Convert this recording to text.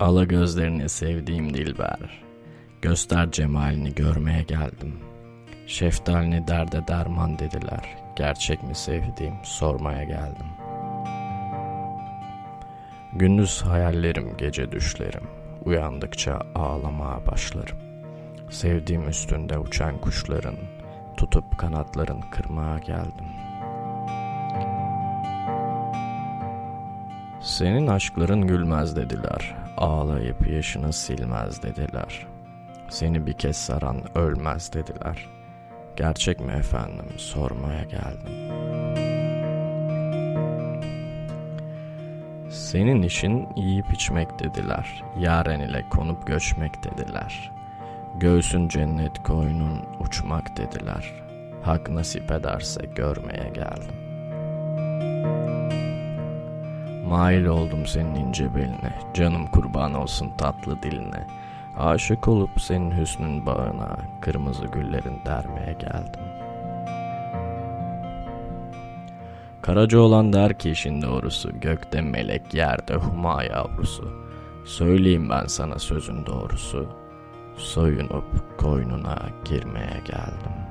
Ala gözlerini sevdiğim dilber. Göster cemalini görmeye geldim. Şeftalini derde derman dediler. Gerçek mi sevdiğim sormaya geldim. Gündüz hayallerim, gece düşlerim. Uyandıkça ağlamaya başlarım. Sevdiğim üstünde uçan kuşların, tutup kanatların kırmaya geldim. Senin aşkların gülmez dediler, ağlayıp yaşını silmez dediler. Seni bir kez saran ölmez dediler. Gerçek mi efendim sormaya geldim. Senin işin yiyip içmek dediler. Yaren ile konup göçmek dediler. Göğsün cennet koynun uçmak dediler. Hak nasip ederse görmeye geldim. Mail oldum senin ince beline, canım kurban olsun tatlı diline. Aşık olup senin hüsnün bağına, kırmızı güllerin dermeye geldim. Karaca olan der ki işin doğrusu, gökte melek yerde huma yavrusu. Söyleyeyim ben sana sözün doğrusu, soyunup koynuna girmeye geldim.